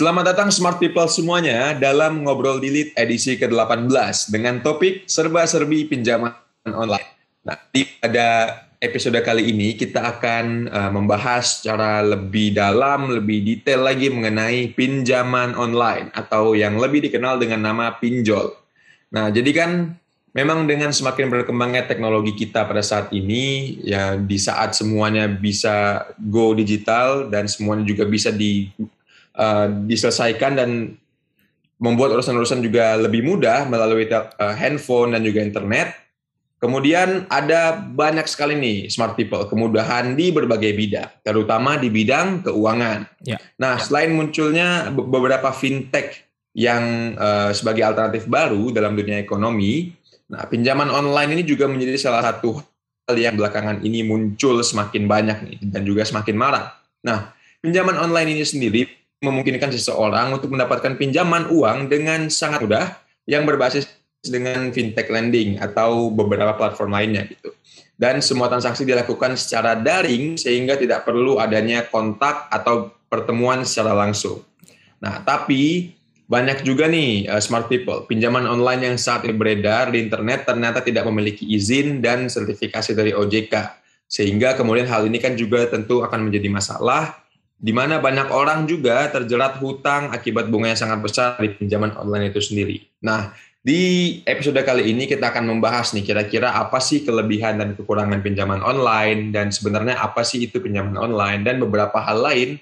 Selamat datang Smart People semuanya dalam Ngobrol Dilit edisi ke-18 dengan topik serba-serbi pinjaman online. Nah, di pada episode kali ini kita akan uh, membahas secara lebih dalam, lebih detail lagi mengenai pinjaman online atau yang lebih dikenal dengan nama pinjol. Nah, jadi kan memang dengan semakin berkembangnya teknologi kita pada saat ini, ya di saat semuanya bisa go digital dan semuanya juga bisa di uh, diselesaikan dan membuat urusan-urusan juga lebih mudah melalui uh, handphone dan juga internet. Kemudian ada banyak sekali nih smart people kemudahan di berbagai bidang, terutama di bidang keuangan. Ya. Nah, selain munculnya beberapa fintech yang uh, sebagai alternatif baru dalam dunia ekonomi, nah pinjaman online ini juga menjadi salah satu hal yang belakangan ini muncul semakin banyak nih dan juga semakin marak. Nah, pinjaman online ini sendiri memungkinkan seseorang untuk mendapatkan pinjaman uang dengan sangat mudah yang berbasis dengan fintech lending atau beberapa platform lainnya gitu. Dan semua transaksi dilakukan secara daring sehingga tidak perlu adanya kontak atau pertemuan secara langsung. Nah, tapi banyak juga nih uh, smart people pinjaman online yang saat ini beredar di internet ternyata tidak memiliki izin dan sertifikasi dari OJK. Sehingga kemudian hal ini kan juga tentu akan menjadi masalah di mana banyak orang juga terjerat hutang akibat bunga yang sangat besar di pinjaman online itu sendiri. Nah, di episode kali ini kita akan membahas nih kira-kira apa sih kelebihan dan kekurangan pinjaman online dan sebenarnya apa sih itu pinjaman online dan beberapa hal lain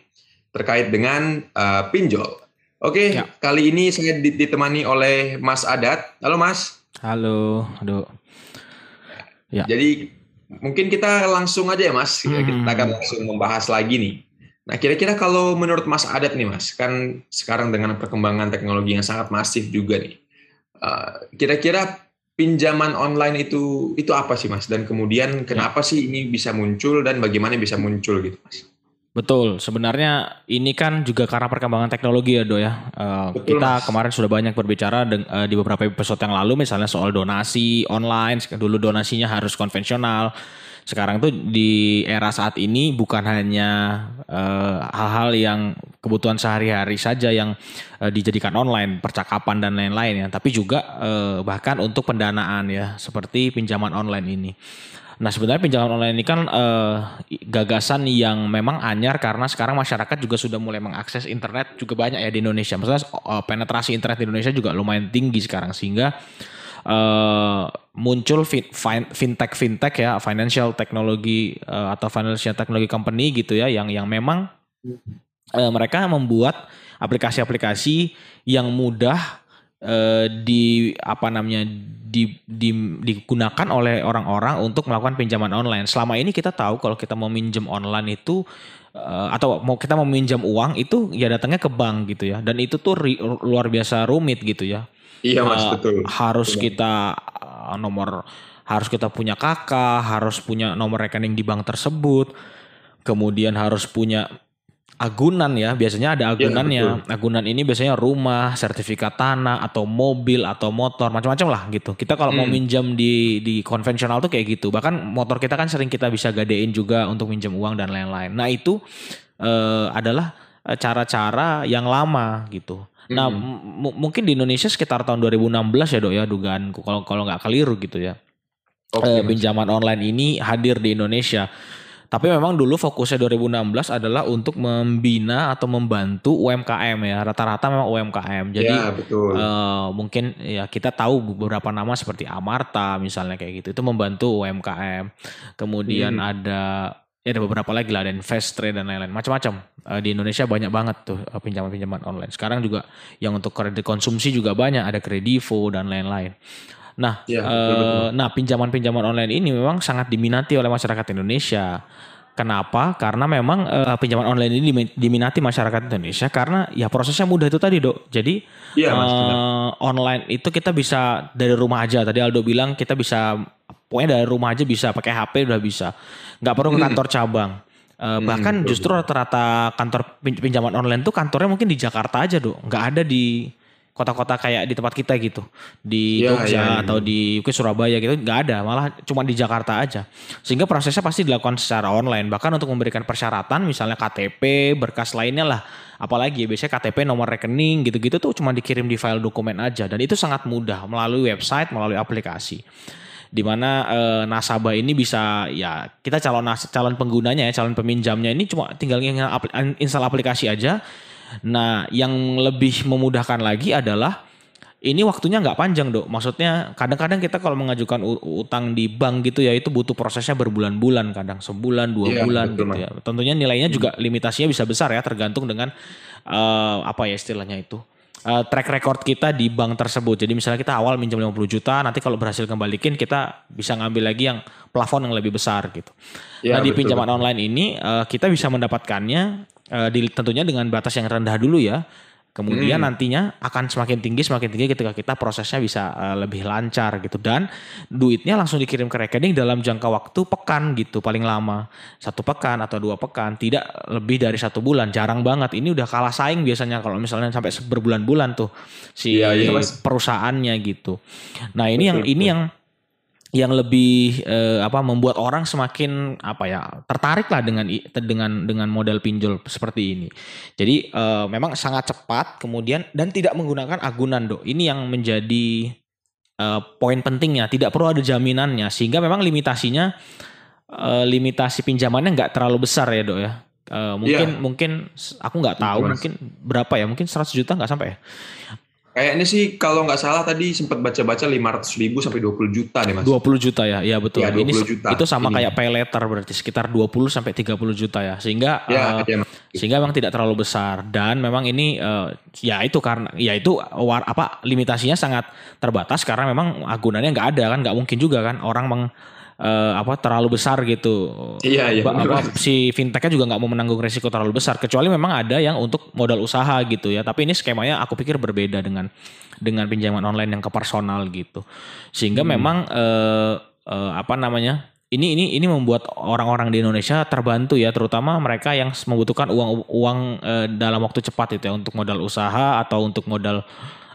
terkait dengan uh, pinjol. Oke, ya. kali ini saya ditemani oleh Mas Adat. Halo Mas. Halo, aduh. Ya. Jadi mungkin kita langsung aja ya Mas, hmm. kita akan langsung membahas lagi nih Nah, kira-kira kalau menurut Mas Adat nih, Mas, kan sekarang dengan perkembangan teknologi yang sangat masif juga nih, eh, kira-kira pinjaman online itu itu apa sih, Mas? Dan kemudian kenapa ya. sih ini bisa muncul dan bagaimana bisa muncul gitu, Mas? Betul, sebenarnya ini kan juga karena perkembangan teknologi ya, Do ya. Uh, Betul, kita mas. kemarin sudah banyak berbicara uh, di beberapa episode yang lalu, misalnya soal donasi online. Dulu donasinya harus konvensional sekarang tuh di era saat ini bukan hanya eh, hal-hal uh, yang kebutuhan sehari-hari saja yang uh, dijadikan online, percakapan dan lain-lain ya, tapi juga uh, bahkan untuk pendanaan ya, seperti pinjaman online ini. Nah sebenarnya pinjaman online ini kan uh, gagasan yang memang anyar karena sekarang masyarakat juga sudah mulai mengakses internet juga banyak ya di Indonesia. Maksudnya uh, penetrasi internet di Indonesia juga lumayan tinggi sekarang sehingga uh, muncul fintech fintech ya financial technology uh, atau financial technology company gitu ya yang yang memang uh, mereka membuat aplikasi-aplikasi yang mudah uh, di apa namanya di, di, digunakan oleh orang-orang untuk melakukan pinjaman online. Selama ini kita tahu kalau kita mau minjem online itu uh, atau mau kita mau minjam uang itu ya datangnya ke bank gitu ya dan itu tuh ri, luar biasa rumit gitu ya Iya mas uh, betul. Harus betul. kita uh, nomor harus kita punya kakak, harus punya nomor rekening di bank tersebut, kemudian harus punya agunan ya. Biasanya ada iya, agunannya. Ya, agunan ini biasanya rumah, sertifikat tanah atau mobil atau motor macam-macam lah gitu. Kita kalau hmm. mau minjam di di konvensional tuh kayak gitu. Bahkan motor kita kan sering kita bisa gadein juga untuk minjam uang dan lain-lain. Nah itu uh, adalah cara-cara yang lama gitu. Nah, hmm. mungkin di Indonesia sekitar tahun 2016 ya, Dok ya, dugaanku kalau kalau nggak keliru gitu ya. Okay, e, pinjaman online ini hadir di Indonesia. Tapi memang dulu fokusnya 2016 adalah untuk membina atau membantu UMKM ya. Rata-rata memang UMKM. Jadi ya, betul. E, mungkin ya kita tahu beberapa nama seperti Amarta misalnya kayak gitu. Itu membantu UMKM. Kemudian hmm. ada ya ada beberapa lagi lah ada Investrade dan lain-lain. Macam-macam. Uh, di Indonesia banyak banget tuh uh, pinjaman-pinjaman online. Sekarang juga yang untuk kredit konsumsi juga banyak. Ada kredivo dan lain-lain. Nah ya, uh, nah pinjaman-pinjaman online ini memang sangat diminati oleh masyarakat Indonesia. Kenapa? Karena memang uh, pinjaman online ini diminati masyarakat Indonesia karena ya prosesnya mudah itu tadi dok. Jadi ya, uh, online itu kita bisa dari rumah aja. Tadi Aldo bilang kita bisa pokoknya dari rumah aja bisa pakai HP udah bisa. Nggak perlu ke hmm. kantor cabang. Uh, bahkan justru rata-rata kantor pinjaman online tuh kantornya mungkin di Jakarta aja dong nggak ada di kota-kota kayak di tempat kita gitu. Di Ya, Jogja ya, ya. atau di mungkin Surabaya gitu nggak ada. Malah cuma di Jakarta aja. Sehingga prosesnya pasti dilakukan secara online. Bahkan untuk memberikan persyaratan misalnya KTP berkas lainnya lah. Apalagi ya, biasanya KTP nomor rekening gitu-gitu tuh cuma dikirim di file dokumen aja. Dan itu sangat mudah melalui website melalui aplikasi di mana eh, nasabah ini bisa ya kita calon nas- calon penggunanya ya calon peminjamnya ini cuma tinggal install aplikasi aja. Nah yang lebih memudahkan lagi adalah ini waktunya nggak panjang dok. Maksudnya kadang-kadang kita kalau mengajukan utang di bank gitu ya itu butuh prosesnya berbulan-bulan kadang sebulan dua Iya, bulan betul, gitu ya. Tentunya nilainya juga limitasinya bisa besar ya tergantung dengan eh, apa ya istilahnya itu Eh, track record kita di bank tersebut. Jadi misalnya kita awal minjam 50 juta, nanti kalau berhasil kembalikin kita bisa ngambil lagi yang plafon yang lebih besar gitu. Ya, nah di betul, pinjaman betul. online ini eh, kita bisa mendapatkannya eh, di, tentunya dengan batas yang rendah dulu ya. Kemudian Hmm. nantinya akan semakin tinggi semakin tinggi ketika kita prosesnya bisa eh, lebih lancar gitu dan duitnya langsung dikirim ke rekening dalam jangka waktu pekan gitu paling lama satu pekan atau dua pekan tidak lebih dari satu bulan jarang banget ini udah kalah saing biasanya kalau misalnya sampai berbulan-bulan tuh si iya, Mas. perusahaannya gitu. Nah ini yang Betul, ini yang yang lebih eh, apa membuat orang semakin apa ya tertarik lah dengan dengan dengan modal pinjol seperti ini. Jadi eh, memang sangat cepat kemudian dan tidak menggunakan agunan dok. Ini yang menjadi eh, poin pentingnya. Tidak perlu ada jaminannya sehingga memang limitasinya eh, limitasi pinjamannya nggak terlalu besar ya dok ya. Eh, mungkin Iya. mungkin aku nggak tahu Mas. mungkin berapa ya mungkin 100 juta nggak sampai ya. Kayaknya sih kalau nggak salah tadi sempat baca-baca 500 ribu sampai 20 juta deh mas. 20 juta ya, iya betul. Ini 20 juta. itu sama Ini. kayak pay letter berarti sekitar 20 sampai 30 juta ya. Sehingga Ya, eh, ya, Mas. sehingga memang tidak terlalu besar dan memang ini eh, ya itu karena ya itu war, apa limitasinya sangat terbatas karena memang agunannya nggak ada kan nggak mungkin juga kan orang meng eh, apa terlalu besar gitu. Iya, iya, Ba- apa, si fintechnya juga nggak mau menanggung resiko terlalu besar kecuali memang ada yang untuk modal usaha gitu ya. Tapi ini skemanya aku pikir berbeda dengan dengan pinjaman online yang ke personal gitu. Sehingga Hmm. memang eh, eh, apa namanya? Ini ini ini membuat orang-orang di Indonesia terbantu ya, terutama mereka yang membutuhkan uang uang eh, dalam waktu cepat itu ya untuk modal usaha atau untuk modal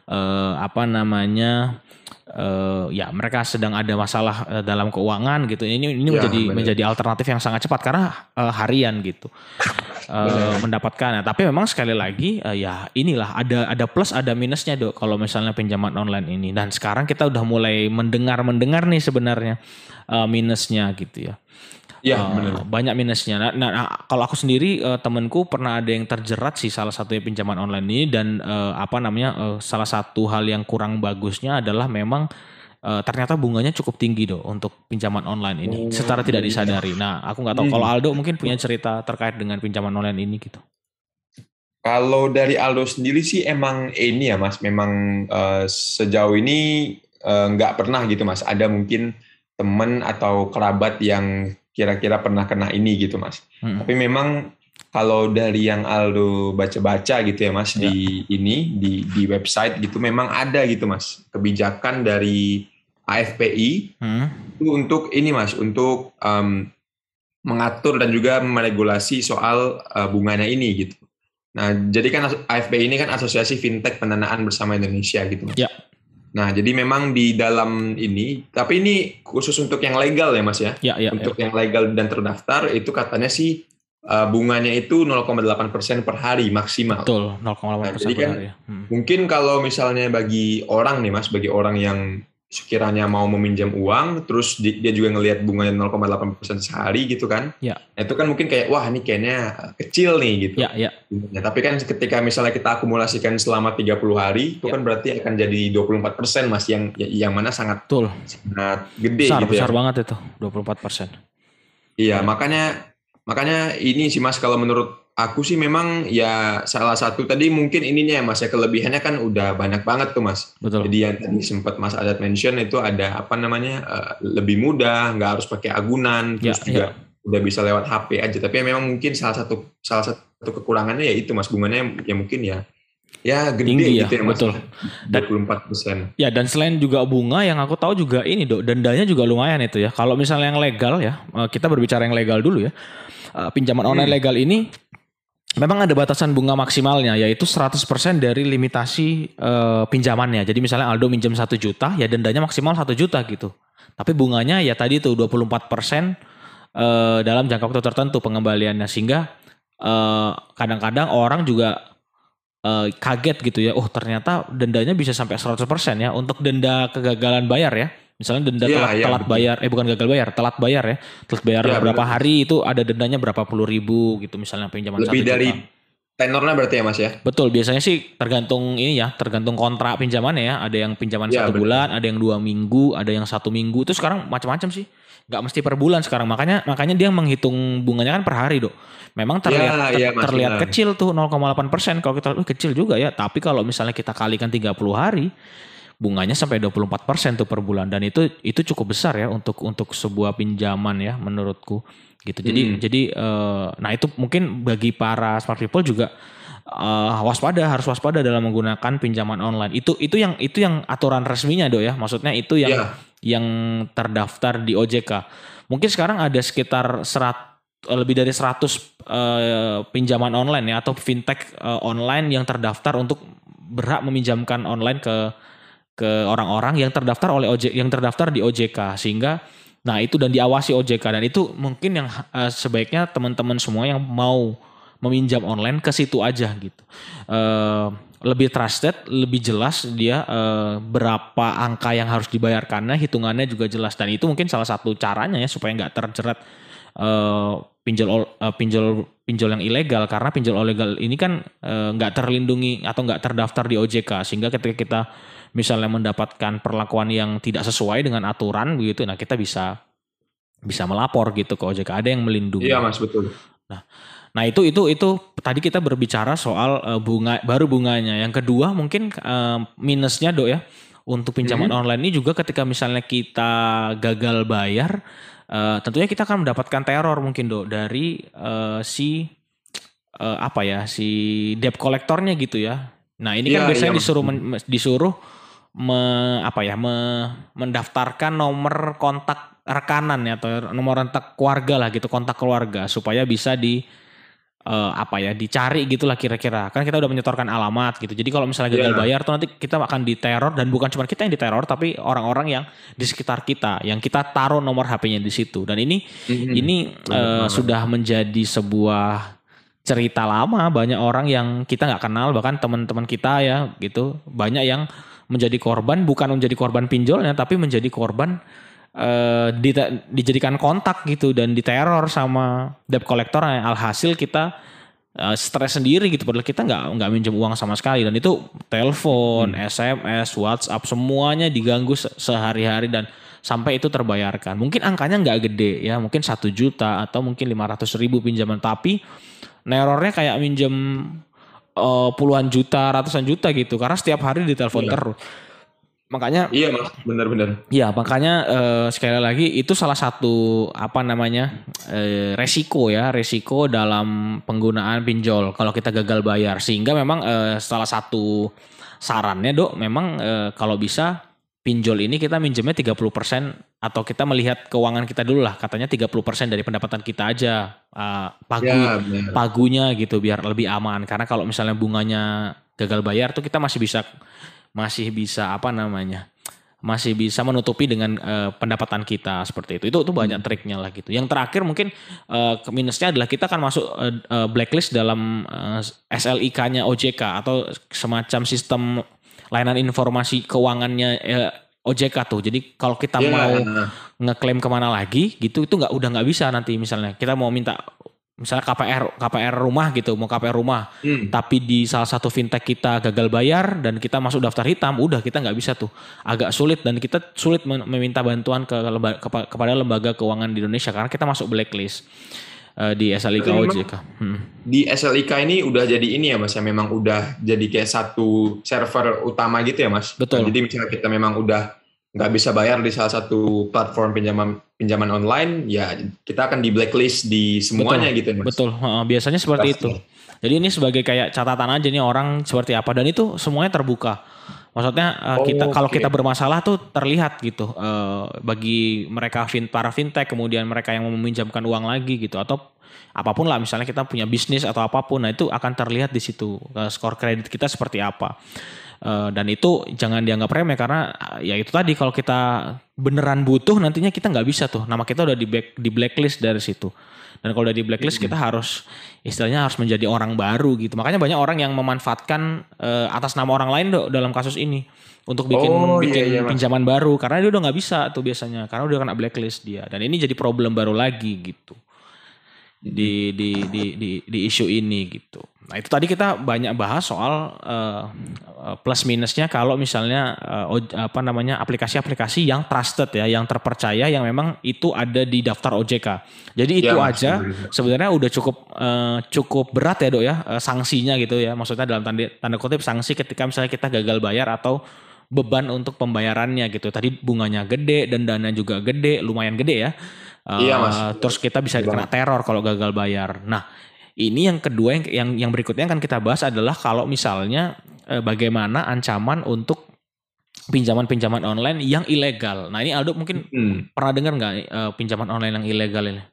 eh, apa namanya? Eh, ya mereka sedang ada masalah eh, dalam keuangan gitu. Ini ini Ya, menjadi benar. menjadi alternatif yang sangat cepat karena eh, harian gitu eh, mendapatkannya. Tapi memang sekali lagi eh, ya inilah ada ada plus ada minusnya dok kalau misalnya pinjaman online ini. Dan sekarang kita udah mulai mendengar mendengar nih sebenarnya eh, minusnya gitu ya. Iya, Eh, benar. banyak minusnya. Nah, nah, nah, kalau aku sendiri eh, temenku pernah ada yang terjerat sih salah satunya pinjaman online ini dan eh, apa namanya eh, salah satu hal yang kurang bagusnya adalah memang eh, ternyata bunganya cukup tinggi dok untuk pinjaman online ini Oh, secara tidak iya. disadari. Nah, aku nggak tahu Hmm. kalau Aldo mungkin punya cerita terkait dengan pinjaman online ini gitu. Kalau dari Aldo sendiri sih emang ini ya mas, memang eh, sejauh ini nggak pernah gitu mas. Ada mungkin teman atau kerabat yang kira-kira pernah kena ini gitu mas. Hmm. Tapi memang kalau dari yang Aldo baca-baca gitu ya mas Ya. di ini di di website gitu memang ada gitu mas kebijakan dari AFPI Hmm. itu untuk ini mas untuk em, mengatur dan juga meregulasi soal eh, bunganya ini gitu. Nah jadi kan AFPI ini kan Asosiasi Fintech Pendanaan Bersama Indonesia gitu mas. Ya. Nah jadi memang di dalam ini, tapi ini khusus untuk yang legal ya mas ya. Ya, ya, ya. untuk yang legal dan terdaftar itu katanya sih eh, bunganya itu 0,8% per hari maksimal. Betul, 0,8 persen jadi per kan- hari. ya. Hmm. Mungkin kalau misalnya bagi orang nih mas, bagi orang yang sekiranya mau meminjam uang, terus di- dia juga ngelihat bunganya 0,8% sehari gitu kan, Ya. Nah, itu kan mungkin kayak wah ini kayaknya kecil nih gitu. Ya, ya, Bunganya. Tapi kan ketika misalnya kita akumulasikan selama 30 hari, itu Ya. kan berarti akan jadi 24% mas, yang yang mana sangat betul. sangat gede Besar, gitu ya. besar banget itu, 24 persen. Iya, makanya makanya ini sih Mas kalau menurut aku sih memang ya salah satu tadi mungkin ininya ya Mas ya kelebihannya kan udah banyak banget tuh Mas. Betul. Jadi yang tadi sempat Mas Adat mention itu ada apa namanya eh, lebih mudah, nggak harus pakai agunan, terus Ya, juga udah bisa lewat HP aja. Tapi memang mungkin salah satu salah satu kekurangannya ya itu Mas bunganya ya mungkin ya ya gede Tinggi ya, gitu ya Mas. betul. 24 persen. Ya dan selain juga bunga yang aku tahu juga ini dok dendanya juga lumayan itu ya. Kalau misalnya yang legal ya eh, kita berbicara yang legal dulu ya. Eh, Pinjaman online Hmm. legal ini memang ada batasan bunga maksimalnya yaitu 100% dari limitasi uh, pinjamannya. Jadi misalnya Aldo minjem 1 juta ya dendanya maksimal 1 juta gitu. Tapi bunganya ya tadi itu 24% uh, dalam jangka waktu tertentu pengembaliannya sehingga kadang kadang-kadang orang juga uh, kaget gitu ya. Oh, ternyata dendanya bisa sampai 100% ya untuk denda kegagalan bayar ya. Misalnya denda ya, telat, ya, telat bayar, eh bukan gagal bayar, telat bayar ya. Telat bayar ya, berapa hari itu ada dendanya berapa puluh ribu gitu misalnya pinjaman Lebih dari juta. tenornya berarti ya Mas ya? Betul, biasanya sih tergantung ini ya, tergantung kontrak pinjamannya ya. Ada yang pinjaman ya, satu bulan, ada yang dua minggu, ada yang satu minggu. Itu sekarang macam-macam sih. Gak mesti per bulan sekarang. Makanya makanya dia menghitung bunganya kan per hari dok. Memang terlihat ya, ya, ter, terlihat kecil tuh 0,8 persen. Kalau kita uh, kecil juga ya. Tapi kalau misalnya kita kalikan 30 hari, bunganya sampai 24 persen tuh per bulan dan itu itu cukup besar ya untuk untuk sebuah pinjaman ya menurutku gitu. Jadi hmm. jadi uh, nah itu mungkin bagi para smart people juga uh, waspada harus waspada dalam menggunakan pinjaman online. Itu itu yang itu yang aturan resminya do ya. Maksudnya itu yang yeah. yang terdaftar di OJK. Mungkin sekarang ada sekitar serat lebih dari 100 uh, eh, pinjaman online ya atau fintech uh, online yang terdaftar untuk berhak meminjamkan online ke ke orang-orang yang terdaftar oleh OJK yang terdaftar di OJK sehingga nah itu dan diawasi OJK dan itu mungkin yang uh, sebaiknya teman-teman semua yang mau meminjam online ke situ aja gitu. Uh, lebih trusted, lebih jelas dia uh, berapa angka yang harus dibayarkannya, hitungannya juga jelas. Dan itu mungkin salah satu caranya ya supaya nggak terjerat uh, pinjol uh, pinjol pinjol yang ilegal. Karena pinjol ilegal ini kan nggak uh, terlindungi atau nggak terdaftar di OJK sehingga ketika kita misalnya mendapatkan perlakuan yang tidak sesuai dengan aturan begitu, nah kita bisa bisa melapor gitu ke OJK. Ada yang melindungi. Iya mas betul. Nah, nah itu itu itu tadi kita berbicara soal uh, bunga baru bunganya. Yang kedua mungkin uh, minusnya dok ya untuk pinjaman hmm. online ini juga ketika misalnya kita gagal bayar, uh, tentunya kita akan mendapatkan teror mungkin dok dari uh, si uh, apa ya si debt kolektornya gitu ya. Nah ini ya, kan iya, biasanya ya, disuruh men, disuruh me, apa ya me, mendaftarkan nomor kontak rekanan ya atau nomor kontak keluarga lah gitu kontak keluarga supaya bisa di uh, apa ya dicari gitulah kira-kira. Kan kita udah menyetorkan alamat gitu. Jadi kalau misalnya gagal yeah. bayar tuh nanti kita akan diteror dan bukan cuma kita yang diteror tapi orang-orang yang di sekitar kita yang kita taruh nomor HP-nya di situ. Dan ini mm-hmm. ini uh, sudah menjadi sebuah cerita lama. Banyak orang yang kita nggak kenal bahkan teman-teman kita ya gitu. Banyak yang menjadi korban bukan menjadi korban pinjolnya tapi menjadi korban uh, di, dijadikan kontak gitu dan diteror sama debt collector alhasil kita uh, stres sendiri gitu padahal kita nggak nggak minjem uang sama sekali dan itu telepon, hmm. SMS, WhatsApp semuanya diganggu se sehari-hari dan sampai itu terbayarkan. Mungkin angkanya nggak gede ya, mungkin satu juta atau mungkin lima ratus ribu pinjaman tapi nerornya kayak minjem uh, puluhan juta, ratusan juta gitu karena setiap hari ditelepon iya. terus. Makanya Iya, Mas, benar-benar. Iya, makanya uh, sekali lagi itu salah satu apa namanya? Uh, resiko ya, resiko dalam penggunaan pinjol kalau kita gagal bayar sehingga memang uh, salah satu sarannya, Dok, memang uh, kalau bisa pinjol ini kita minjemnya 30% atau kita melihat keuangan kita dulu lah katanya 30% dari pendapatan kita aja uh, pagu ya, pagunya gitu biar lebih aman karena kalau misalnya bunganya gagal bayar tuh kita masih bisa masih bisa apa namanya masih bisa menutupi dengan uh, pendapatan kita seperti itu. Itu itu banyak hmm. triknya lah gitu. Yang terakhir mungkin uh, minusnya adalah kita akan masuk uh, blacklist dalam uh, SLIK-nya OJK atau semacam sistem layanan informasi keuangannya eh, OJK tuh. Jadi kalau kita yeah. mau ngeklaim ke mana lagi gitu itu nggak udah nggak bisa nanti misalnya kita mau minta misalnya KPR KPR rumah gitu mau KPR rumah hmm. tapi di salah satu fintech kita gagal bayar dan kita masuk daftar hitam udah kita nggak bisa tuh agak sulit dan kita sulit meminta bantuan ke lembaga, kepada lembaga keuangan di Indonesia karena kita masuk blacklist uh, di SLIK OJK. Hmm. Di SLIK ini udah jadi ini ya Mas ya memang udah jadi kayak satu server utama gitu ya Mas. Betul. Nah, jadi misalnya kita memang udah nggak bisa bayar di salah satu platform pinjaman pinjaman online, ya kita akan di blacklist di semuanya betul, gitu ya Mas. Betul. Biasanya seperti Pasti. itu. Jadi ini sebagai kayak catatan aja nih orang seperti apa dan itu semuanya terbuka Maksudnya uh, Oh, kita kalau oke. kita bermasalah tuh terlihat gitu uh, bagi mereka fin, para fintech kemudian mereka yang mau meminjamkan uang lagi gitu atau apa pun lah misalnya kita punya bisnis atau apa pun nah itu akan terlihat di situ uh, skor kredit kita seperti apa. Uh, dan itu jangan dianggap remeh karena ya itu tadi kalau kita beneran butuh nantinya kita nggak bisa tuh nama kita udah di back, di blacklist dari situ. Dan kalau udah di blacklist kita harus istilahnya harus menjadi orang baru gitu. Makanya banyak orang yang memanfaatkan eh, atas nama orang lain Dok, dalam kasus ini untuk bikin Oh, iya, bikin iya, Mas. pinjaman baru karena dia udah nggak bisa tuh biasanya karena udah kena blacklist dia. Dan ini jadi problem baru lagi gitu di di di di di isu ini gitu. Nah itu tadi kita banyak bahas soal eh, plus minusnya kalau misalnya oj- apa namanya aplikasi-aplikasi yang trusted ya, yang terpercaya, yang memang itu ada di daftar OJK. Jadi itu Ya, aja benar. sebenarnya udah cukup eh, cukup berat ya dok ya eh, sanksinya gitu ya. Maksudnya dalam tanda tanda kutip sanksi ketika misalnya kita gagal bayar atau beban untuk pembayarannya gitu. Tadi bunganya gede dan dana juga gede, lumayan gede ya. Eh, Iya, Mas. Terus kita bisa kena teror kalau gagal bayar. Nah, ini yang kedua yang yang, yang berikutnya yang akan kita bahas adalah kalau misalnya eh, bagaimana ancaman untuk pinjaman-pinjaman online yang ilegal. Nah, ini Aldo mungkin Hmm. pernah dengar nggak eh, pinjaman online yang ilegal ini?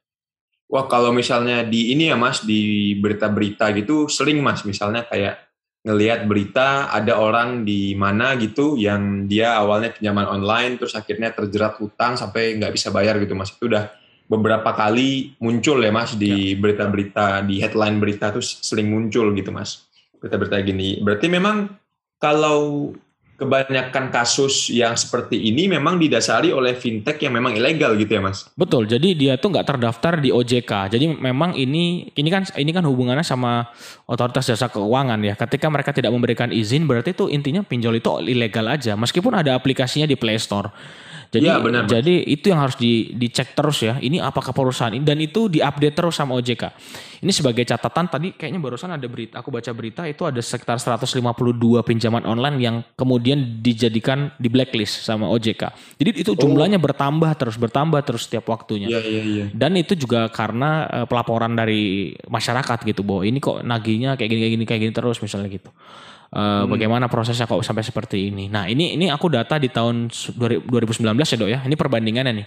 Wah kalau misalnya di ini ya mas di berita-berita gitu sering mas misalnya kayak ngelihat berita ada orang di mana gitu yang dia awalnya pinjaman online terus akhirnya terjerat hutang sampai nggak bisa bayar gitu mas itu udah beberapa kali muncul ya mas di berita-berita di headline berita tuh sering muncul gitu mas berita-berita gini berarti memang kalau kebanyakan kasus yang seperti ini memang didasari oleh fintech yang memang ilegal gitu ya mas Betul. Jadi dia tuh nggak terdaftar di OJK. Jadi memang ini ini kan ini kan hubungannya sama otoritas jasa keuangan ya. Ketika mereka tidak memberikan izin berarti itu intinya pinjol itu ilegal aja meskipun ada aplikasinya di Play Store. Jadi Iya, benar, jadi itu yang harus di, dicek terus ya. Ini apakah perusahaan ini dan itu diupdate terus sama OJK. Ini sebagai catatan tadi kayaknya barusan ada berita aku baca berita itu ada sekitar 152 pinjaman online yang kemudian dijadikan di blacklist sama OJK. Jadi itu jumlahnya bertambah terus bertambah terus setiap waktunya. iya iya iya Dan itu juga karena eh, pelaporan dari masyarakat gitu bahwa ini kok nagihnya kayak gini kayak gini kayak gini terus misalnya gitu. Eh, Bagaimana prosesnya kok sampai seperti ini? Nah ini ini aku data di tahun su- 2019 ya dok ya. Ini perbandingannya nih.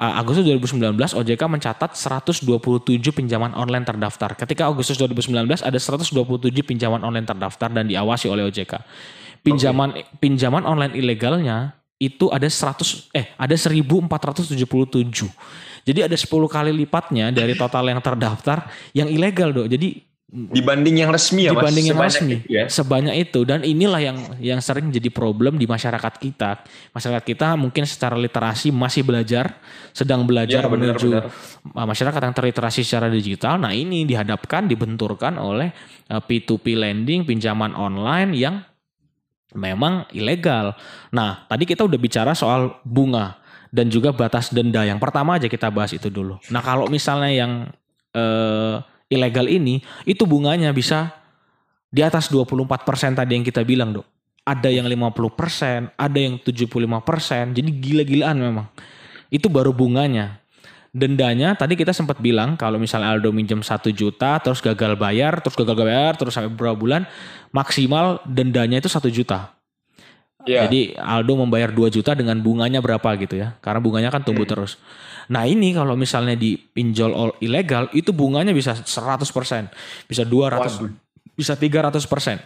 Eh, Agustus 2019 OJK mencatat 127 pinjaman online terdaftar. Ketika Agustus 2019 ada 127 pinjaman online terdaftar dan diawasi oleh OJK. Pinjaman pinjaman online ilegalnya itu ada 100 eh ada 1477. Jadi ada 10 kali lipatnya dari total yang terdaftar yang ilegal, Dok. Jadi dibanding yang resmi ya mas? Dibanding yang Sebanyak resmi. itu ya? Sebanyak itu. Dan inilah yang yang sering jadi problem di masyarakat kita. Masyarakat kita mungkin secara literasi masih belajar sedang belajar Ya, benar, menuju benar. masyarakat yang terliterasi secara digital. Nah ini dihadapkan dibenturkan oleh uh, P2P lending pinjaman online yang memang ilegal. Nah tadi kita udah bicara soal bunga dan juga batas denda. Yang pertama aja kita bahas itu dulu. Nah kalau misalnya yang eh, ilegal ini itu bunganya bisa di atas 24% tadi yang kita bilang, Dok. Ada yang 50%, ada yang 75%. Jadi gila-gilaan memang. Itu baru bunganya. Dendanya tadi kita sempat bilang kalau misalnya Aldo minjem 1 juta terus gagal bayar, terus gagal bayar terus sampai beberapa bulan maksimal dendanya itu 1 juta. Iya. Jadi Aldo membayar 2 juta dengan bunganya berapa gitu ya. Karena bunganya kan tumbuh terus. Nah ini kalau misalnya di pinjol all ilegal itu bunganya bisa 100%. Bisa 200, Waduh. bisa 300%.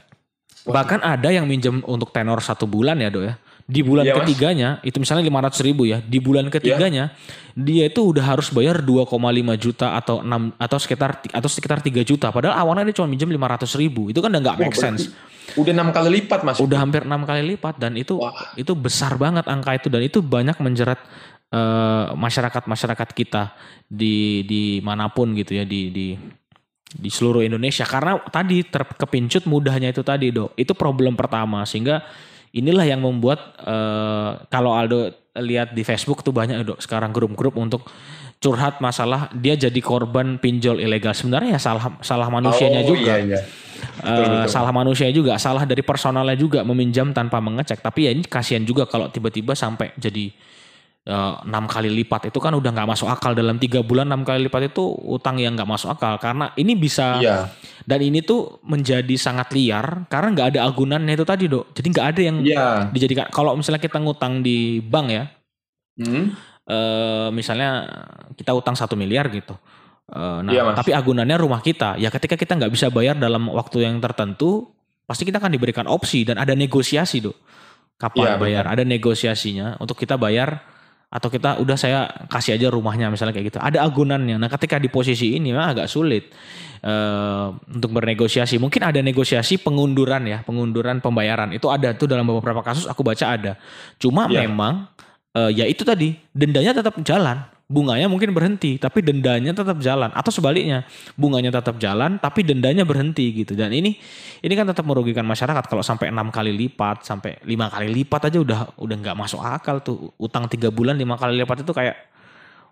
Bahkan ada yang minjem untuk tenor satu bulan ya dok ya. Di bulan Iya, Mas. ketiganya itu misalnya 500 ribu ya. Di bulan ketiganya dia itu udah harus bayar 2,5 juta atau 6 atau sekitar atau sekitar 3 juta. Padahal awalnya dia cuma minjem 500 ribu. Itu kan udah nggak make sense Udah enam kali lipat mas. udah hampir enam kali lipat dan itu Wah. itu besar banget angka itu dan itu banyak menjerat eh, masyarakat-masyarakat kita di di mana pun gitu ya di di di seluruh Indonesia karena tadi terkepincut mudahnya itu tadi dok itu problem pertama sehingga inilah yang membuat eh, kalau Aldo lihat di Facebook tuh banyak dok sekarang grup-grup untuk curhat masalah dia jadi korban pinjol ilegal sebenarnya ya salah salah manusianya Oh, juga Iya, iya. Eh, salah manusia juga, salah dari personalnya juga meminjam tanpa mengecek. Tapi ya ini kasihan juga kalau tiba-tiba sampai jadi enam kali lipat itu kan udah nggak masuk akal. Dalam tiga bulan enam kali lipat itu utang yang nggak masuk akal. Karena ini bisa Iya. dan ini tuh menjadi sangat liar karena nggak ada agunannya itu tadi dok. Jadi nggak ada yang Iya. dijadikan. Kalau misalnya kita ngutang di bank ya Hmm? eh, misalnya kita utang satu miliar gitu. Eh, nah Iya, tapi agunannya rumah kita. Ya ketika kita nggak bisa bayar dalam waktu yang tertentu pasti kita akan diberikan opsi dan ada negosiasi dok. Kapan Iya, bayar? Ada negosiasinya untuk kita bayar atau kita udah saya kasih aja rumahnya misalnya kayak gitu. Ada agunannya. Nah ketika di posisi ini memang agak sulit eh, untuk bernegosiasi. Mungkin ada negosiasi pengunduran ya pengunduran pembayaran. Itu ada tuh dalam beberapa kasus aku baca ada. Cuma Iya. memang eh, ya itu tadi dendanya tetap jalan bunganya mungkin berhenti tapi dendanya tetap jalan. Atau sebaliknya bunganya tetap jalan tapi dendanya berhenti gitu. Dan ini ini kan tetap merugikan masyarakat. Kalau sampai enam kali lipat sampai lima kali lipat aja udah udah nggak masuk akal tuh. Utang tiga bulan lima kali lipat itu kayak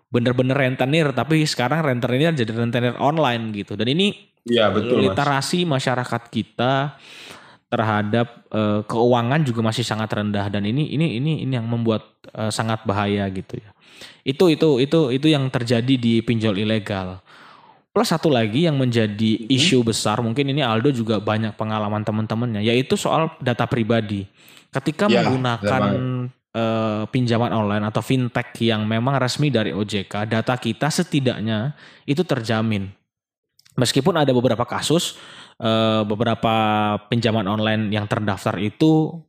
bener-bener rentenir. Tapi sekarang rentenir jadi rentenir online gitu. Dan ini Iya, betul, Mas. literasi masyarakat kita terhadap eh, keuangan juga masih sangat rendah dan ini ini ini ini yang membuat eh, sangat bahaya gitu ya. Itu itu itu itu yang terjadi di pinjol ilegal. Plus satu lagi yang menjadi isu besar mungkin ini Aldo juga banyak pengalaman teman-temannya yaitu soal data pribadi. Ketika Ya, menggunakan eh, pinjaman online atau fintech yang memang resmi dari OJK, data kita setidaknya itu terjamin. Meskipun ada beberapa kasus, eh, beberapa pinjaman online yang terdaftar itu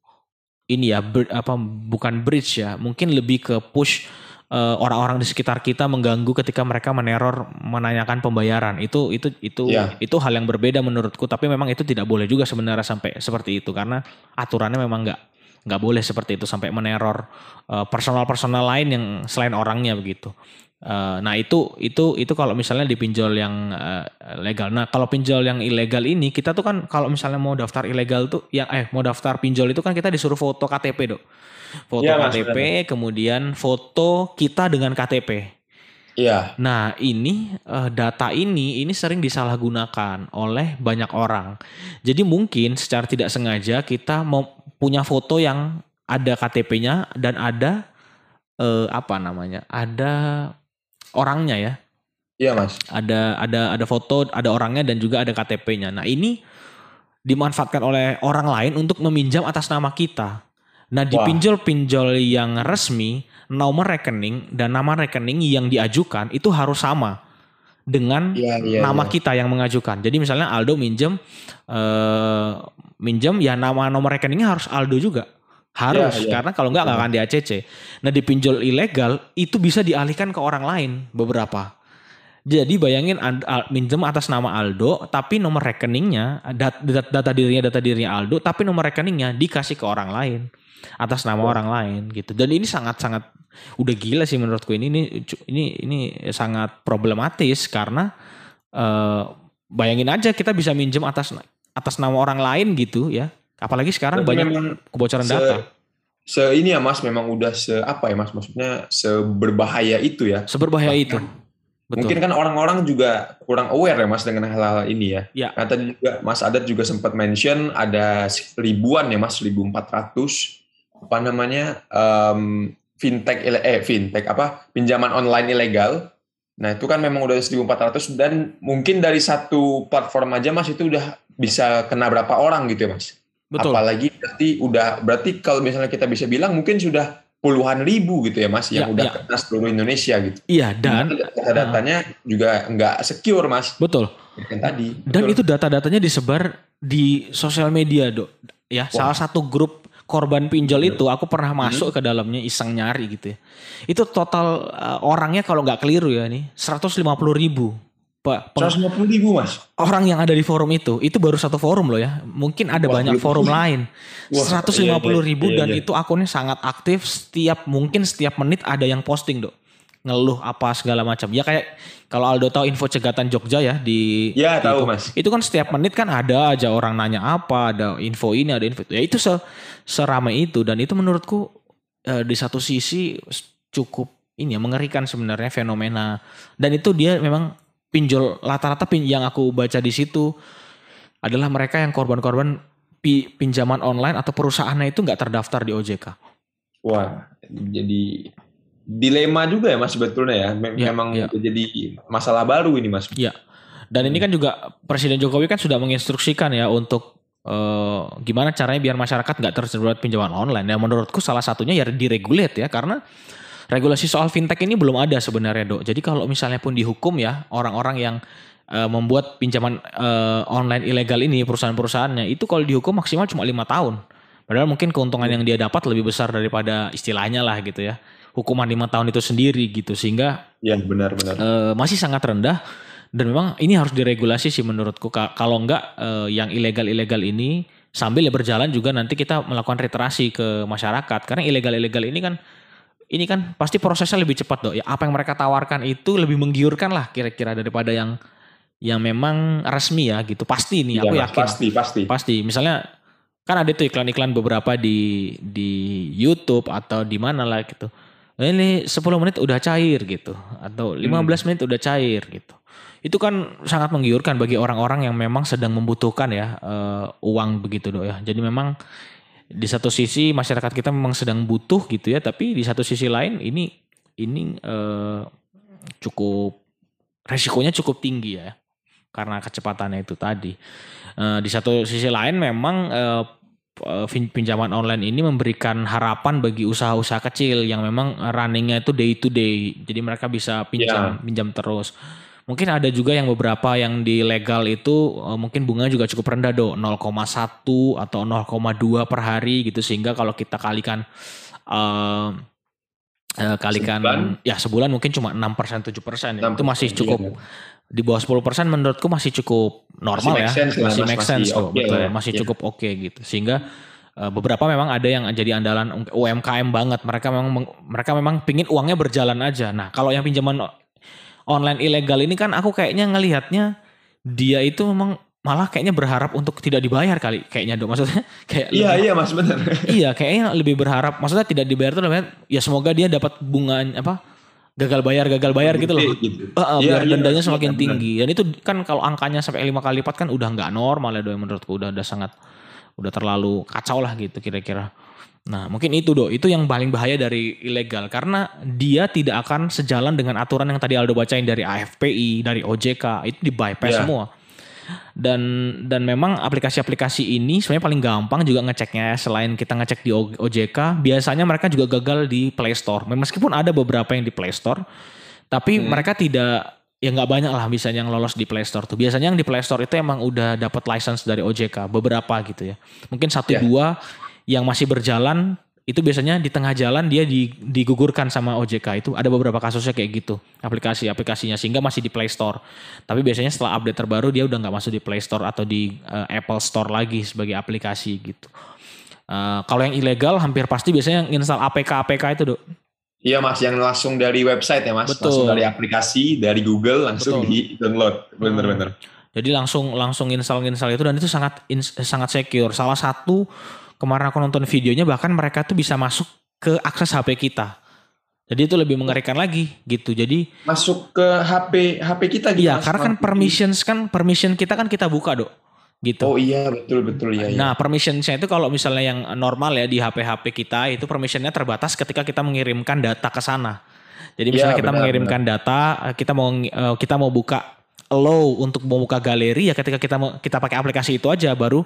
ini ya ber- apa bukan bridge ya, mungkin lebih ke push eh, orang-orang di sekitar kita mengganggu ketika mereka meneror menanyakan pembayaran. Itu itu itu Iya. itu hal yang berbeda menurutku, tapi memang itu tidak boleh juga sebenarnya sampai seperti itu karena aturannya memang nggak nggak boleh seperti itu sampai meneror eh, personal-personal lain yang selain orangnya begitu. Eh, nah itu itu itu kalau misalnya di pinjol yang eh, legal. Nah kalau pinjol yang ilegal ini kita tuh kan kalau misalnya mau daftar ilegal tuh yang eh mau daftar pinjol itu kan kita disuruh foto KTP dok. Foto Mas, KTP kemudian foto kita dengan KTP. Iya. Nah ini eh, data ini ini sering disalahgunakan oleh banyak orang. Jadi mungkin secara tidak sengaja kita mau punya foto yang ada KTP-nya dan ada eh, apa namanya? Ada orangnya ya. Iya, Mas. Ada ada ada foto, ada orangnya dan juga ada KTP-nya. Nah ini dimanfaatkan oleh orang lain untuk meminjam atas nama kita. Nah di pinjol-pinjol yang resmi nomor rekening dan nama rekening yang diajukan itu harus sama dengan Iya, iya. nama iya. kita yang mengajukan. Jadi misalnya Aldo minjem eh minjem ya nama nomor rekeningnya harus Aldo juga. Harus Iya, iya. karena kalau nggak nggak akan di ACC. Nah di pinjol ilegal itu bisa dialihkan ke orang lain beberapa. Jadi bayangin minjem atas nama Aldo tapi nomor rekeningnya dat- dat- data dirinya data dirinya Aldo tapi nomor rekeningnya dikasih ke orang lain atas nama orang lain gitu. Dan ini sangat-sangat udah gila sih menurutku ini ini ini ini sangat problematis karena eh, bayangin aja kita bisa minjem atas atas nama orang lain gitu ya. Apalagi sekarang Berarti banyak memang kebocoran se- data. Se ini ya Mas memang udah se apa ya Mas maksudnya seberbahaya itu ya. Seberbahaya Bahkan itu. Betul. Mungkin kan orang-orang juga kurang aware ya Mas dengan hal-hal ini ya. Ya. Nah, tadi juga Mas Adat juga sempat mention ada ribuan ya Mas 1400 apa namanya em, fintech eh fintech apa pinjaman online ilegal. Nah, itu kan memang udah 1400 dan mungkin dari satu platform aja Mas itu udah bisa kena berapa orang gitu ya Mas. Betul. Apalagi berarti udah berarti kalau misalnya kita bisa bilang mungkin sudah puluhan ribu gitu ya Mas yang Ya, udah ya. kena seluruh Indonesia gitu. Iya dan data-datanya juga nggak secure Mas. betul. Yang tadi. Dan Betul. itu data-datanya disebar di sosial media, Dok. Ya, Wah. salah satu grup korban pinjol Bener. itu aku pernah masuk ke dalamnya iseng nyari gitu ya. Itu total uh, orangnya kalau nggak keliru ya nih 150 ribu. Pak, peng- 150 ribu Mas. orang yang ada di forum itu itu baru satu forum loh ya. Mungkin ada Wah, banyak forum lain. Wah, 150 ribu iya, iya, dan iya. itu akunnya sangat aktif setiap mungkin setiap menit ada yang posting, Dok. Ngeluh apa segala macam. Ya kayak kalau Aldo tahu info cegatan Jogja ya di Ya di tahu itu. Mas. Itu kan setiap menit kan ada aja orang nanya apa, ada info ini, ada info itu. Ya itu se seramai itu dan itu menurutku eh, di satu sisi cukup ini ya mengerikan sebenarnya fenomena. Dan itu dia memang pinjol rata-rata pin, yang aku baca di situ adalah mereka yang korban-korban pi- pinjaman online atau perusahaannya itu nggak terdaftar di OJK. Wah, jadi dilema juga ya Mas sebetulnya ya. Ya, Memang ya. jadi masalah baru ini Mas. Iya. Dan ini kan juga Presiden Jokowi kan sudah menginstruksikan ya untuk eh, gimana caranya biar masyarakat nggak terjerat pinjaman online. Dan menurutku salah satunya ya diregulate ya karena regulasi soal fintech ini belum ada sebenarnya dok. Jadi kalau misalnya pun dihukum ya orang-orang yang eh, membuat pinjaman eh, online ilegal ini perusahaan-perusahaannya itu kalau dihukum maksimal cuma lima tahun. Padahal mungkin keuntungan yang dia dapat lebih besar daripada istilahnya lah gitu ya. Hukuman lima tahun itu sendiri gitu sehingga Ya benar-benar. eh, masih sangat rendah dan memang ini harus diregulasi sih menurutku Ka- kalau enggak eh, yang ilegal-ilegal ini sambil berjalan juga nanti kita melakukan literasi ke masyarakat karena ilegal-ilegal ini kan ini kan pasti prosesnya lebih cepat dok. Ya apa yang mereka tawarkan itu lebih menggiurkan lah kira-kira daripada yang yang memang resmi ya gitu. Pasti nih Iya, aku Mas, yakin. Pasti, pasti. pasti. Misalnya kan ada tuh iklan-iklan beberapa di di YouTube atau di mana lah gitu. Ini 10 menit udah cair gitu. Atau 15 menit udah cair gitu. Itu kan sangat menggiurkan bagi orang-orang yang memang sedang membutuhkan ya eh, uang begitu dok ya. Jadi memang di satu sisi masyarakat kita memang sedang butuh gitu ya tapi di satu sisi lain ini ini eh, cukup resikonya cukup tinggi ya karena kecepatannya itu tadi. Eh, di satu sisi lain memang eh, eh, pin- pinjaman online ini memberikan harapan bagi usaha-usaha kecil yang memang runningnya itu day to day. Jadi mereka bisa pinjam pinjam terus mungkin ada juga yang beberapa yang di legal itu eh, mungkin bunga juga cukup rendah do 0,1 atau 0,2 per hari gitu sehingga kalau kita kalikan eh, eh, kalikan Sebulan? ya sebulan mungkin cuma 6% 7% ya. itu 6%, masih cukup iya. di bawah 10% menurutku masih cukup normal Masih ya. make sense masih Mas. make sense kok, oke betul. lah. Masih Iya. cukup oke gitu. Sehingga eh, beberapa memang ada yang jadi andalan UMKM banget. Mereka memang mereka memang pingin uangnya berjalan aja. Nah, kalau yang pinjaman online ilegal ini kan aku kayaknya ngelihatnya dia itu memang malah kayaknya berharap untuk tidak dibayar kali kayaknya dong maksudnya kayak Iya, lebih- iya Mas benar. iya kayaknya lebih berharap maksudnya tidak dibayar tuh namanya ya semoga dia dapat bunga apa gagal bayar gagal bayar gitu loh Gitu. Uh, uh, biar iya, dendanya iya, semakin benar. tinggi dan itu kan kalau angkanya sampai lima kali lipat kan udah nggak normal ya doi menurutku udah udah sangat udah terlalu kacau lah gitu kira-kira nah mungkin itu do itu yang paling bahaya dari ilegal karena dia tidak akan sejalan dengan aturan yang tadi Aldo bacain dari AFPI dari OJK itu di bypass Iya. semua dan dan memang aplikasi-aplikasi ini sebenarnya paling gampang juga ngeceknya ya. selain kita ngecek di OJK biasanya mereka juga gagal di Play Store meskipun ada beberapa yang di Play Store tapi Hmm. mereka tidak ya nggak banyak lah misalnya yang lolos di Play Store tuh biasanya yang di Play Store itu emang udah dapat license dari OJK beberapa gitu ya mungkin satu Ya. dua yang masih berjalan itu biasanya di tengah jalan dia di- digugurkan sama OJK itu ada beberapa kasusnya kayak gitu aplikasi-aplikasinya sehingga masih di Play Store tapi biasanya setelah update terbaru dia udah nggak masuk di Play Store atau di eh, Apple Store lagi sebagai aplikasi gitu Eh, kalau yang ilegal hampir pasti biasanya yang install APK APK itu dok Iya Mas, yang langsung dari website ya Mas, Betul. langsung dari aplikasi, dari Google langsung Betul. di download. Bener-bener. Jadi langsung langsung install install itu dan itu sangat ins- sangat secure. Salah satu kemarin aku nonton videonya bahkan mereka tuh bisa masuk ke akses HP kita. Jadi itu lebih mengerikan lagi gitu. Jadi Masuk ke HP HP kita gitu. iya karena kan permissions kan permission kita kan kita buka dok gitu. Oh iya betul betul ya. Nah, permissionsnya itu kalau misalnya yang normal ya di HP-HP kita itu permissionnya terbatas ketika kita mengirimkan data ke sana. Jadi misalnya Iya, kita benar, mengirimkan data, eh, kita mau eh, kita mau buka allow untuk membuka galeri ya ketika kita kita pakai aplikasi itu aja baru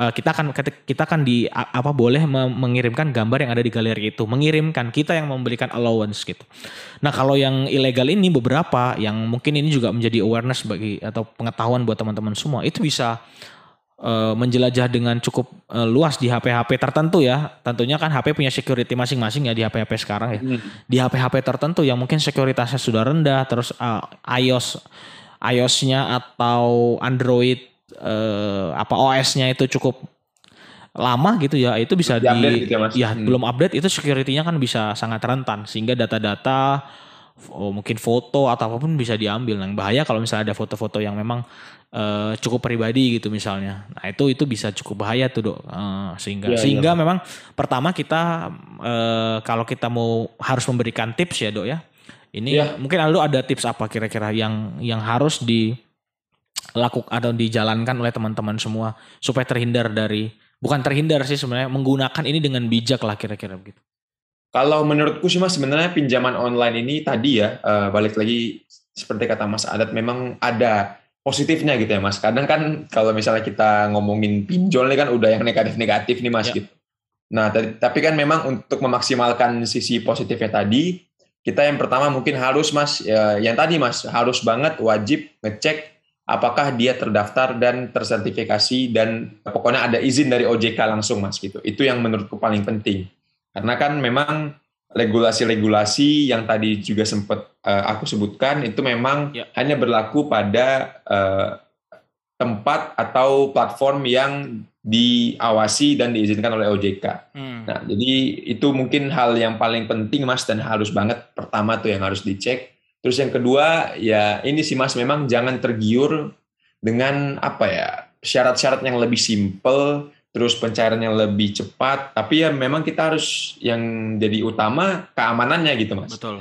eh, kita akan kita akan di apa boleh me- mengirimkan gambar yang ada di galeri itu, mengirimkan kita yang memberikan allowance gitu. Nah, kalau yang ilegal ini beberapa yang mungkin ini juga menjadi awareness bagi atau pengetahuan buat teman-teman semua itu bisa eh, menjelajah dengan cukup eh, luas di HP-HP tertentu ya. Tentunya kan HP punya security masing-masing ya di HP-HP sekarang ya. Hmm. Di HP-HP tertentu yang mungkin sekuritasnya sudah rendah, terus eh, iOS iOS-nya atau Android eh, apa OS-nya itu cukup lama gitu ya, itu bisa di di-update gitu ya, Mas? ya, Hmm. belum update itu security-nya kan bisa sangat rentan sehingga data-data oh, mungkin foto atau apa pun bisa diambil. Yang bahaya kalau misalnya ada foto-foto yang memang eh, cukup pribadi gitu misalnya. Nah itu itu bisa cukup bahaya tuh dok. Eh, sehingga Iya, sehingga memang pertama kita eh, kalau kita mau harus memberikan tips ya dok ya. Ini Iya. mungkin Aldo ada tips apa kira-kira yang yang harus dilakukan atau dijalankan oleh teman-teman semua supaya terhindar dari bukan terhindar sih sebenarnya menggunakan ini dengan bijak lah kira-kira begitu. Kalau menurutku sih mas sebenarnya pinjaman online ini tadi ya uh, balik lagi seperti kata Mas Adat memang ada positifnya gitu ya Mas. Kadang kan kalau misalnya kita ngomongin pinjol ini kan udah yang negatif-negatif nih Mas ya. gitu. Nah, tapi kan memang untuk memaksimalkan sisi positifnya tadi, kita yang pertama mungkin harus Mas ya, yang tadi Mas harus banget wajib ngecek apakah dia terdaftar dan tersertifikasi dan pokoknya ada izin dari OJK langsung Mas gitu. Itu yang menurutku paling penting. Karena kan memang regulasi-regulasi yang tadi juga sempat uh, aku sebutkan itu memang ya. hanya berlaku pada uh, tempat atau platform yang diawasi dan diizinkan oleh OJK. Hmm. Nah, jadi itu mungkin hal yang paling penting Mas dan harus banget pertama tuh yang harus dicek. Terus yang kedua ya ini sih Mas memang jangan tergiur dengan apa ya syarat-syarat yang lebih simpel, terus pencairan yang lebih cepat. Tapi ya memang kita harus yang jadi utama keamanannya gitu Mas. Betul.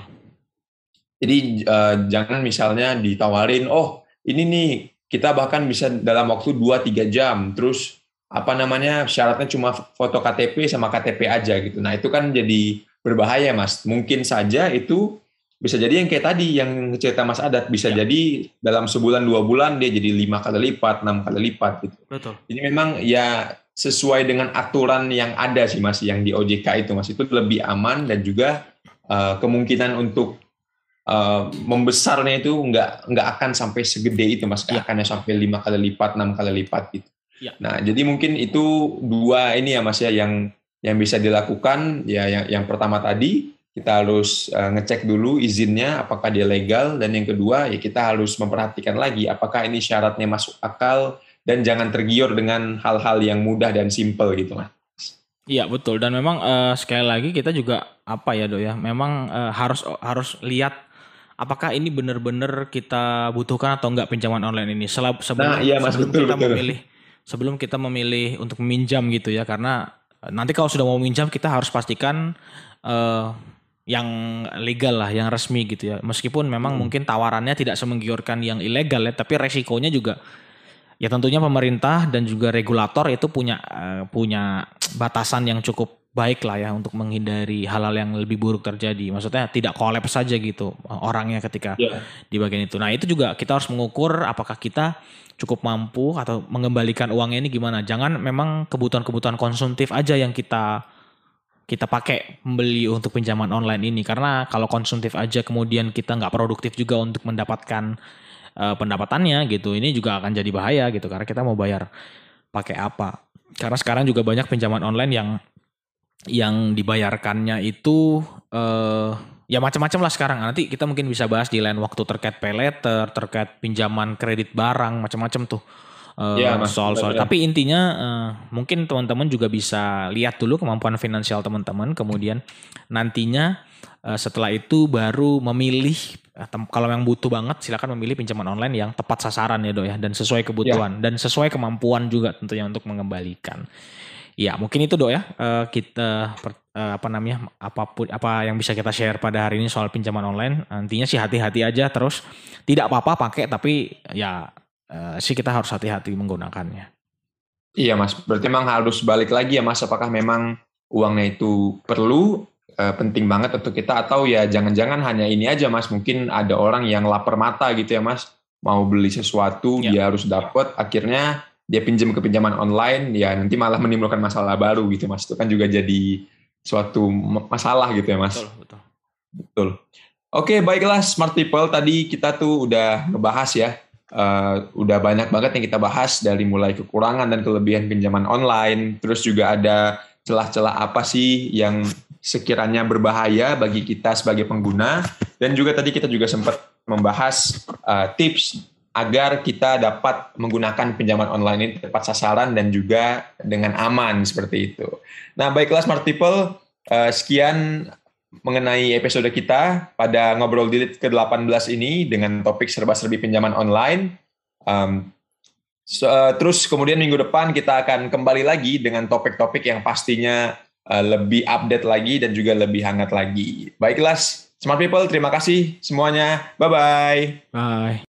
Jadi uh, jangan misalnya ditawarin, oh ini nih kita bahkan bisa dalam waktu 2-3 jam, terus apa namanya syaratnya cuma foto KTP sama KTP aja gitu. Nah itu kan jadi berbahaya mas. Mungkin saja itu bisa jadi yang kayak tadi yang cerita Mas Adat bisa ya. jadi dalam sebulan dua bulan dia jadi lima kali lipat, enam kali lipat gitu. Betul. Jadi memang ya sesuai dengan aturan yang ada sih mas yang di OJK itu mas itu lebih aman dan juga uh, kemungkinan untuk uh, membesarnya itu nggak nggak akan sampai segede itu mas, ya. akan sampai lima kali lipat, enam kali lipat gitu. Ya. Nah, jadi mungkin itu dua ini ya Mas ya yang yang bisa dilakukan ya yang yang pertama tadi kita harus uh, ngecek dulu izinnya apakah dia legal dan yang kedua ya kita harus memperhatikan lagi apakah ini syaratnya masuk akal dan jangan tergiur dengan hal-hal yang mudah dan simple gitu Mas. Iya betul dan memang uh, sekali lagi kita juga apa ya dok ya memang uh, harus harus lihat apakah ini benar-benar kita butuhkan atau enggak pinjaman online ini sebelum nah, iya, mas, sebelum betul, kita betul. memilih sebelum kita memilih untuk meminjam gitu ya karena eh, nanti kalau sudah mau minjam kita harus pastikan uh, yang legal lah, yang resmi gitu ya. Meskipun memang hmm. mungkin tawarannya tidak semenggiurkan yang ilegal ya, tapi resikonya juga ya tentunya pemerintah dan juga regulator itu punya uh, punya batasan yang cukup baik lah ya untuk menghindari hal-hal yang lebih buruk terjadi. Maksudnya tidak kolaps saja gitu orangnya ketika yeah. di bagian itu. Nah itu juga kita harus mengukur apakah kita cukup mampu atau mengembalikan uangnya ini gimana. Jangan memang kebutuhan-kebutuhan konsumtif aja yang kita kita pakai membeli untuk pinjaman online ini karena kalau konsumtif aja kemudian kita nggak produktif juga untuk mendapatkan uh, pendapatannya gitu ini juga akan jadi bahaya gitu karena kita mau bayar pakai apa karena sekarang juga banyak pinjaman online yang yang dibayarkannya itu uh, ya macam-macam lah sekarang. Nanti kita mungkin bisa bahas di lain waktu terkait pay letter, terkait pinjaman kredit barang, macam-macam tuh. Uh, ya, soal-soal. Ya. Tapi intinya uh, mungkin teman-teman juga bisa lihat dulu kemampuan finansial teman-teman, kemudian nantinya uh, setelah itu baru memilih kalau yang butuh banget silakan memilih pinjaman online yang tepat sasaran ya dok ya dan sesuai kebutuhan ya. dan sesuai kemampuan juga tentunya untuk mengembalikan. Ya mungkin itu dok ya uh, kita uh, apa namanya apa pun apa yang bisa kita share pada hari ini soal pinjaman online. Nantinya sih hati-hati aja terus tidak apa-apa pakai tapi ya uh, sih kita harus hati-hati menggunakannya. Iya mas, berarti memang harus balik lagi ya mas. Apakah memang uangnya itu perlu uh, penting banget untuk kita atau ya jangan-jangan hanya ini aja mas. Mungkin ada orang yang lapar mata gitu ya mas, mau beli sesuatu ya. dia harus dapat, akhirnya dia pinjam ke pinjaman online ya nanti malah menimbulkan masalah baru gitu mas. Itu kan juga jadi suatu masalah gitu ya mas. Betul betul. Betul. Oke baiklah smart people. Tadi kita tuh udah ngebahas ya uh, udah banyak banget yang kita bahas dari mulai kekurangan dan kelebihan pinjaman online. Terus juga ada celah-celah apa sih yang sekiranya berbahaya bagi kita sebagai pengguna. Dan juga tadi kita juga sempat membahas uh, tips agar kita dapat menggunakan pinjaman online ini tepat sasaran dan juga dengan aman seperti itu. Nah, baiklah smart people, uh, sekian mengenai episode kita pada ngobrol dilit ke-18 ini dengan topik serba-serbi pinjaman online. Um, so, uh, terus kemudian minggu depan kita akan kembali lagi dengan topik-topik yang pastinya uh, lebih update lagi dan juga lebih hangat lagi. Baiklah, smart people, terima kasih semuanya. Bye-bye. Bye.